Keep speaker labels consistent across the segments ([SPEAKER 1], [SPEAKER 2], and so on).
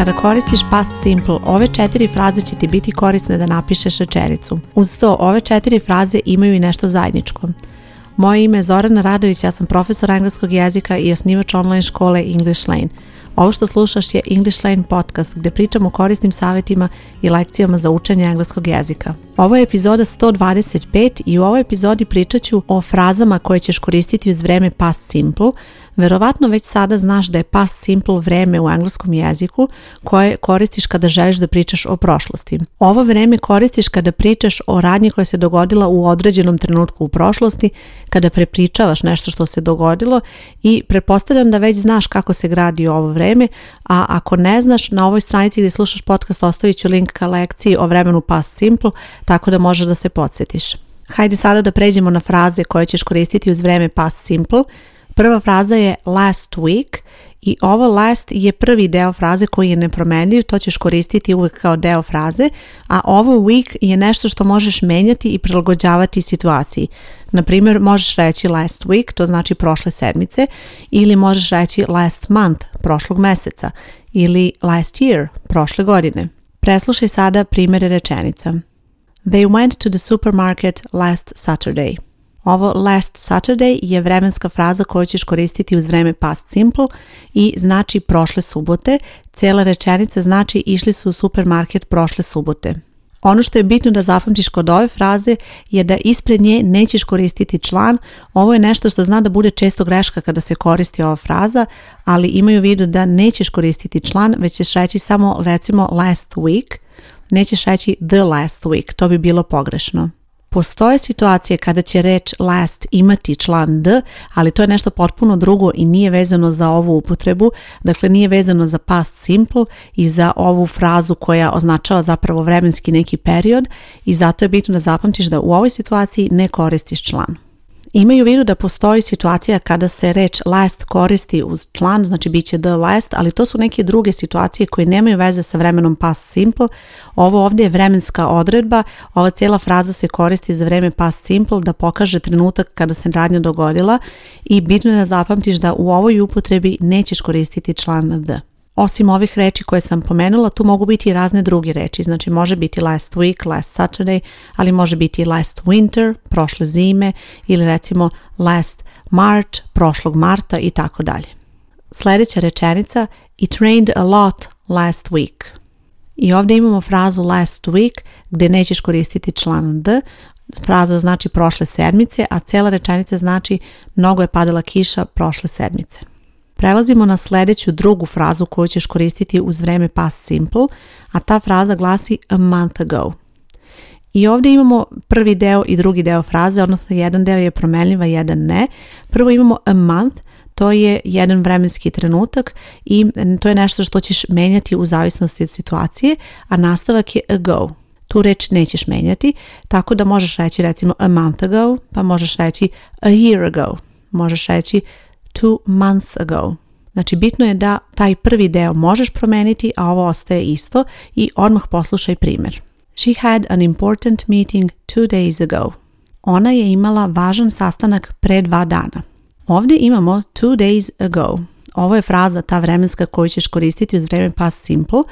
[SPEAKER 1] Kada koristiš past simple, ove četiri fraze će ti biti korisne da napišeš rečenicu. Uz to, ove četiri fraze imaju i nešto zajedničko. Moje ime je Zorana Radović, ja sam profesor engleskog jezika i osnivač online škole English Lane. Ovo što slušaš je English Lane podcast gdje pričam o korisnim savjetima i lekcijama za učenje engleskog jezika. Ovo je epizoda 125 i u ovoj epizodi pričat ću o frazama koje ćeš koristiti uz vreme past simple – Verovatno već sada znaš da je past simple vreme u engleskom jeziku koje koristiš kada želiš da pričaš o prošlosti. Ovo vreme koristiš kada pričaš o radnji koja se dogodila u određenom trenutku u prošlosti, kada prepričavaš nešto što se dogodilo i pretpostavljam da već znaš kako se gradi ovo vreme, a ako ne znaš, na ovoj stranici gdje slušaš podcast ostavit ću link ka lekciji o vremenu past simple, tako da možeš da se podsjetiš. Hajde sada da pređemo na fraze koje ćeš koristiti uz vreme past simple – Prva fraza je last week i ovo last je prvi deo fraze koji je nepromenljiv, to ćeš koristiti uvijek kao deo fraze, a ovo week je nešto što možeš menjati i prilagođavati situaciji. Na primjer, možeš reći last week, to znači prošle sedmice, ili možeš reći last month, prošlog meseca, ili last year, prošle godine. Preslušaj sada primjere rečenica. They went to the supermarket last Saturday. Ovo last Saturday je vremenska fraza koju ćeš koristiti uz vreme past simple i znači prošle subote. Cijela rečenica znači išli su u supermarket prošle subote. Ono što je bitno da zapamtiš kod ove fraze je da ispred nje nećeš koristiti član. Ovo je nešto što zna da bude često greška kada se koristi ova fraza, ali imaju u vidu da nećeš koristiti član, već ćeš reći samo recimo last week, nećeš reći the last week, to bi bilo pogrešno. Postoje situacije kada će reč last imati član d, ali to je nešto potpuno drugo i nije vezano za ovu upotrebu, dakle nije vezano za past simple i za ovu frazu koja označava zapravo vremenski neki period i zato je bitno da zapamtiš da u ovoj situaciji ne koristiš član. Imaju vidu da postoji situacija kada se reč last koristi uz član, znači bit će the last, ali to su neke druge situacije koje nemaju veze sa vremenom past simple. Ovo ovdje je vremenska odredba, ova cijela fraza se koristi za vreme past simple da pokaže trenutak kada se radnja dogodila i bitno je da zapamtiš da u ovoj upotrebi nećeš koristiti član the osim ovih reči koje sam pomenula, tu mogu biti i razne druge reči. Znači može biti last week, last Saturday, ali može biti i last winter, prošle zime ili recimo last March, prošlog marta i tako dalje. Sljedeća rečenica It rained a lot last week. I ovdje imamo frazu last week gdje nećeš koristiti član D, fraza znači prošle sedmice, a cijela rečenica znači mnogo je padala kiša prošle sedmice. Prelazimo na sljedeću drugu frazu koju ćeš koristiti uz vreme past simple, a ta fraza glasi a month ago. I ovdje imamo prvi deo i drugi deo fraze, odnosno jedan deo je promenljiva, jedan ne. Prvo imamo a month, to je jedan vremenski trenutak i to je nešto što ćeš menjati u zavisnosti od situacije, a nastavak je ago. Tu reč nećeš menjati, tako da možeš reći recimo a month ago, pa možeš reći a year ago, možeš reći two months ago. Znači bitno je da taj prvi deo možeš promeniti, a ovo ostaje isto i odmah poslušaj primjer. She had an important meeting two days ago. Ona je imala važan sastanak pre dva dana. Ovdje imamo two days ago. Ovo je fraza ta vremenska koju ćeš koristiti uz vremen past simple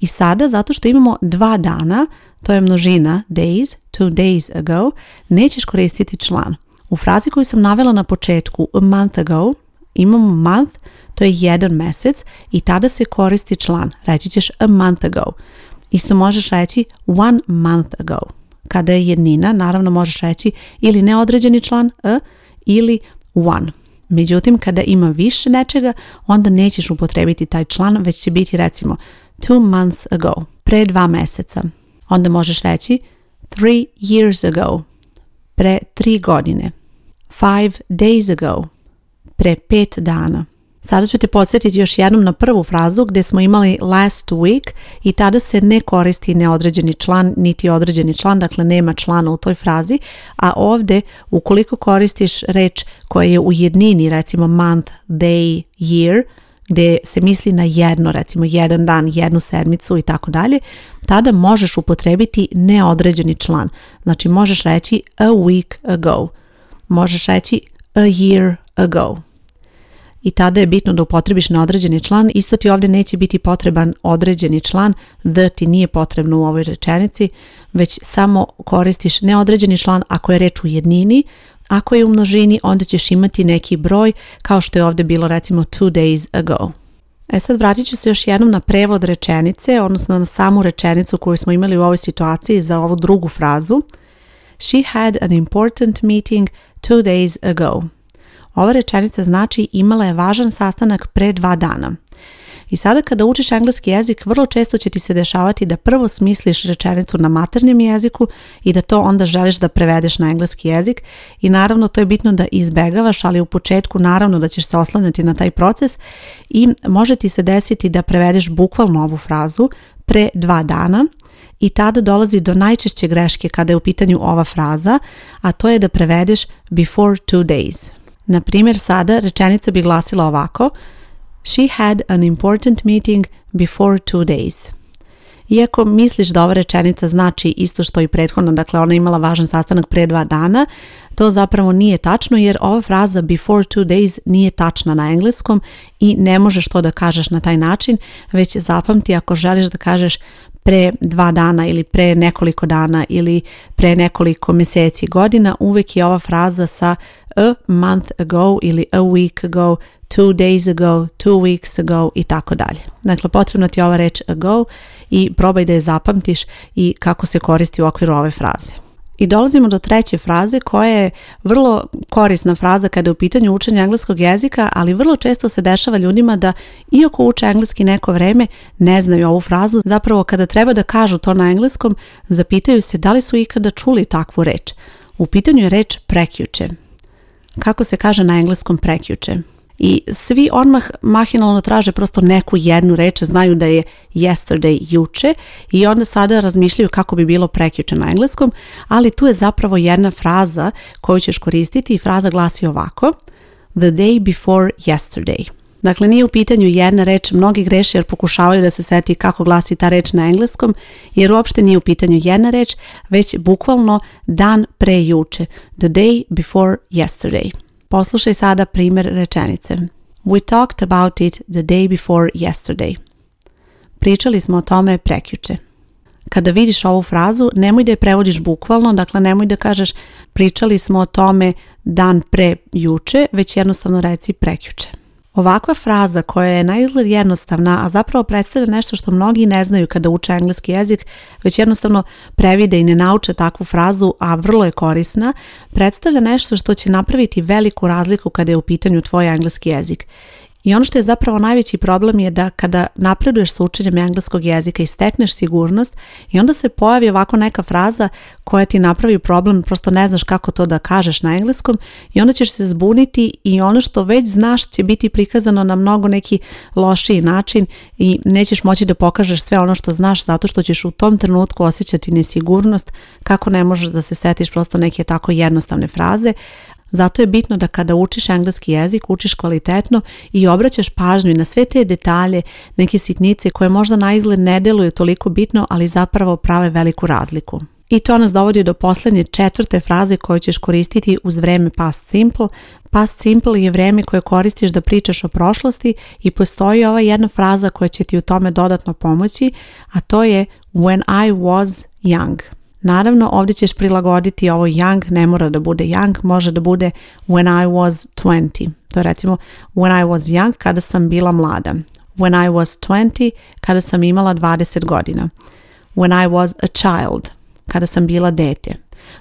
[SPEAKER 1] i sada zato što imamo dva dana, to je množina days, two days ago, nećeš koristiti član. U frazi koju sam navela na početku a month ago Imamo month, to je jedan mesec i tada se koristi član. Reći ćeš a month ago. Isto možeš reći one month ago. Kada je jednina, naravno možeš reći ili neodređeni član a ili one. Međutim, kada ima više nečega, onda nećeš upotrebiti taj član, već će biti recimo two months ago, pre dva meseca. Onda možeš reći three years ago, pre tri godine, five days ago, pre pet dana. Sada ću te podsjetiti još jednom na prvu frazu gdje smo imali last week i tada se ne koristi neodređeni član niti određeni član, dakle nema člana u toj frazi, a ovdje ukoliko koristiš reč koja je u jednini, recimo month, day, year, gdje se misli na jedno, recimo jedan dan, jednu sedmicu i tako dalje, tada možeš upotrebiti neodređeni član. Znači možeš reći a week ago, možeš reći a year ago. I tada je bitno da upotrebiš na određeni član, isto ti ovdje neće biti potreban određeni član, the ti nije potrebno u ovoj rečenici, već samo koristiš neodređeni član ako je reč u jednini, ako je u množini onda ćeš imati neki broj kao što je ovdje bilo recimo two days ago. E sad vratit ću se još jednom na prevod rečenice, odnosno na samu rečenicu koju smo imali u ovoj situaciji za ovu drugu frazu. She had an important meeting two days ago. Ova rečenica znači imala je važan sastanak pre dva dana. I sada kada učiš engleski jezik, vrlo često će ti se dešavati da prvo smisliš rečenicu na maternjem jeziku i da to onda želiš da prevedeš na engleski jezik i naravno to je bitno da izbegavaš, ali u početku naravno da ćeš se oslanjati na taj proces i može ti se desiti da prevedeš bukvalno ovu frazu pre dva dana i tada dolazi do najčešće greške kada je u pitanju ova fraza, a to je da prevedeš before two days. Na primjer, sada rečenica bi glasila ovako She had an important meeting before two days. Iako misliš da ova rečenica znači isto što i prethodno, dakle ona imala važan sastanak pre dva dana, to zapravo nije tačno jer ova fraza before two days nije tačna na engleskom i ne možeš to da kažeš na taj način, već zapamti ako želiš da kažeš pre dva dana ili pre nekoliko dana ili pre nekoliko mjeseci godina, uvijek je ova fraza sa a month ago ili a week ago, two days ago, two weeks ago i tako dalje. Dakle, potrebna ti je ova reč ago i probaj da je zapamtiš i kako se koristi u okviru ove fraze. I dolazimo do treće fraze koja je vrlo korisna fraza kada je u pitanju učenja engleskog jezika, ali vrlo često se dešava ljudima da iako uče engleski neko vrijeme, ne znaju ovu frazu, zapravo kada treba da kažu to na engleskom, zapitaju se da li su ikada čuli takvu reč. U pitanju je reč prekjuče. Kako se kaže na engleskom prekjuče? I svi odmah mahinalno traže prosto neku jednu reč, znaju da je yesterday juče i onda sada razmišljaju kako bi bilo prekjuče na engleskom, ali tu je zapravo jedna fraza koju ćeš koristiti i fraza glasi ovako The day before yesterday. Dakle, nije u pitanju jedna reč, mnogi greše jer pokušavaju da se seti kako glasi ta reč na engleskom, jer uopšte nije u pitanju jedna reč, već bukvalno dan pre juče, the day before yesterday. Poslušaj sada primjer rečenice. We talked about it the day before yesterday. Pričali smo o tome prekjuče. Kada vidiš ovu frazu, nemoj da je prevodiš bukvalno, dakle nemoj da kažeš pričali smo o tome dan pre juče, već jednostavno reci prekjuče. Ovakva fraza koja je na jednostavna, a zapravo predstavlja nešto što mnogi ne znaju kada uče engleski jezik, već jednostavno previde i ne nauče takvu frazu, a vrlo je korisna, predstavlja nešto što će napraviti veliku razliku kada je u pitanju tvoj engleski jezik. I ono što je zapravo najveći problem je da kada napreduješ sa učenjem engleskog jezika i stekneš sigurnost i onda se pojavi ovako neka fraza koja ti napravi problem, prosto ne znaš kako to da kažeš na engleskom i onda ćeš se zbuniti i ono što već znaš će biti prikazano na mnogo neki lošiji način i nećeš moći da pokažeš sve ono što znaš zato što ćeš u tom trenutku osjećati nesigurnost kako ne možeš da se setiš prosto neke tako jednostavne fraze, zato je bitno da kada učiš engleski jezik, učiš kvalitetno i obraćaš pažnju na sve te detalje, neke sitnice koje možda na izgled ne deluju toliko bitno, ali zapravo prave veliku razliku. I to nas dovodi do posljednje četvrte fraze koju ćeš koristiti uz vreme past simple. Past simple je vreme koje koristiš da pričaš o prošlosti i postoji ova jedna fraza koja će ti u tome dodatno pomoći, a to je when I was young. Naravno, ovdje ćeš prilagoditi ovo young, ne mora da bude young, može da bude when I was 20. To je recimo when I was young, kada sam bila mlada. When I was 20, kada sam imala 20 godina. When I was a child, kada sam bila dete.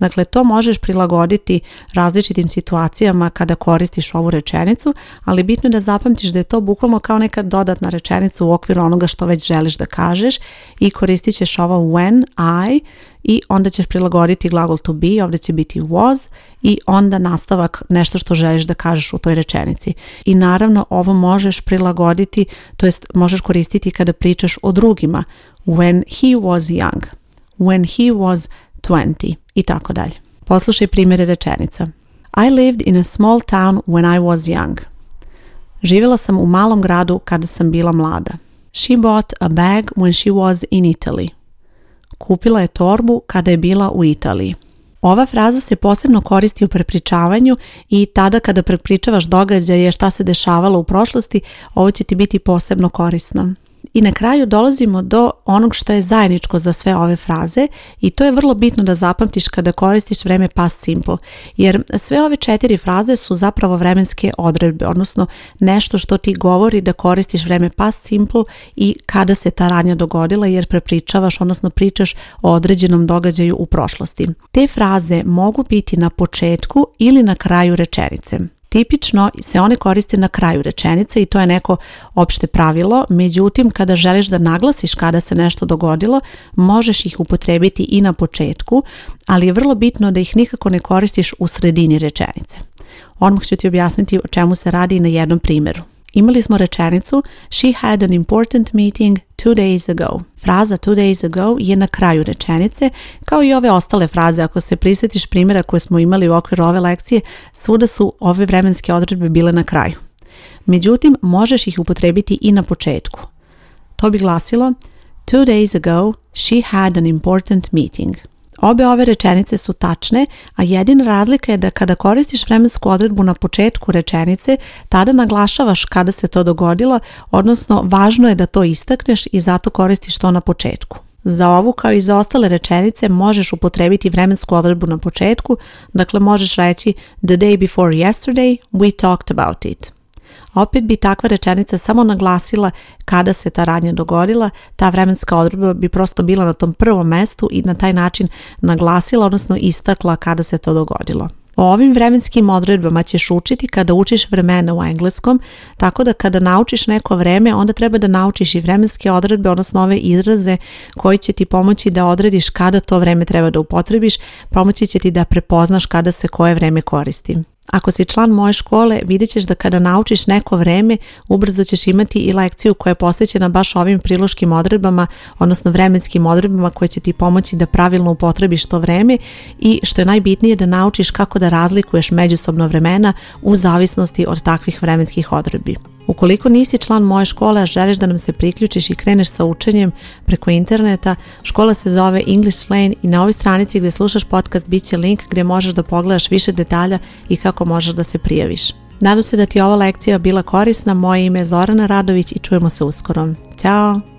[SPEAKER 1] Dakle, to možeš prilagoditi različitim situacijama kada koristiš ovu rečenicu, ali bitno je da zapamtiš da je to bukvalno kao neka dodatna rečenica u okviru onoga što već želiš da kažeš i koristit ćeš ovo when, I i onda ćeš prilagoditi glagol to be, ovdje će biti was i onda nastavak nešto što želiš da kažeš u toj rečenici. I naravno ovo možeš prilagoditi, to jest možeš koristiti kada pričaš o drugima. When he was young, when he was 20 i tako dalje. Poslušaj primjere rečenica. I lived in a small town when I was young. Živjela sam u malom gradu kada sam bila mlada. She bought a bag when she was in Italy. Kupila je torbu kada je bila u Italiji. Ova fraza se posebno koristi u prepričavanju i tada kada prepričavaš događaje šta se dešavalo u prošlosti, ovo će ti biti posebno korisno. I na kraju dolazimo do onog što je zajedničko za sve ove fraze i to je vrlo bitno da zapamtiš kada koristiš vreme past simple, jer sve ove četiri fraze su zapravo vremenske odredbe, odnosno nešto što ti govori da koristiš vreme past simple i kada se ta radnja dogodila jer prepričavaš, odnosno pričaš o određenom događaju u prošlosti. Te fraze mogu biti na početku ili na kraju rečenice. Tipično se one koriste na kraju rečenice i to je neko opšte pravilo, međutim kada želiš da naglasiš kada se nešto dogodilo, možeš ih upotrebiti i na početku, ali je vrlo bitno da ih nikako ne koristiš u sredini rečenice. Odmah ću ti objasniti o čemu se radi na jednom primjeru. Imali smo rečenicu She had an important meeting two days ago. Fraza two days ago je na kraju rečenice, kao i ove ostale fraze. Ako se prisjetiš primjera koje smo imali u okviru ove lekcije, svuda su ove vremenske odredbe bile na kraju. Međutim, možeš ih upotrebiti i na početku. To bi glasilo Two days ago she had an important meeting. Obe ove rečenice su tačne, a jedina razlika je da kada koristiš vremensku odredbu na početku rečenice, tada naglašavaš kada se to dogodilo, odnosno važno je da to istakneš i zato koristiš to na početku. Za ovu kao i za ostale rečenice možeš upotrebiti vremensku odredbu na početku, dakle možeš reći the day before yesterday we talked about it. Opet bi takva rečenica samo naglasila kada se ta radnja dogodila, ta vremenska odredba bi prosto bila na tom prvom mestu i na taj način naglasila, odnosno istakla kada se to dogodilo. O ovim vremenskim odredbama ćeš učiti kada učiš vremena u engleskom, tako da kada naučiš neko vreme, onda treba da naučiš i vremenske odredbe, odnosno ove izraze koji će ti pomoći da odrediš kada to vreme treba da upotrebiš, pomoći će ti da prepoznaš kada se koje vreme koristi. Ako si član moje škole, vidjet ćeš da kada naučiš neko vreme, ubrzo ćeš imati i lekciju koja je posvećena baš ovim priloškim odredbama, odnosno vremenskim odredbama koje će ti pomoći da pravilno upotrebiš to vreme i što je najbitnije da naučiš kako da razlikuješ međusobno vremena u zavisnosti od takvih vremenskih odredbi. Ukoliko nisi član moje škole, a želiš da nam se priključiš i kreneš sa učenjem preko interneta, škola se zove English Lane i na ovoj stranici gdje slušaš podcast bit će link gdje možeš da pogledaš više detalja i kako možeš da se prijaviš. Nadam se da ti je ova lekcija bila korisna, moje ime je Zorana Radović i čujemo se uskoro. Ćao!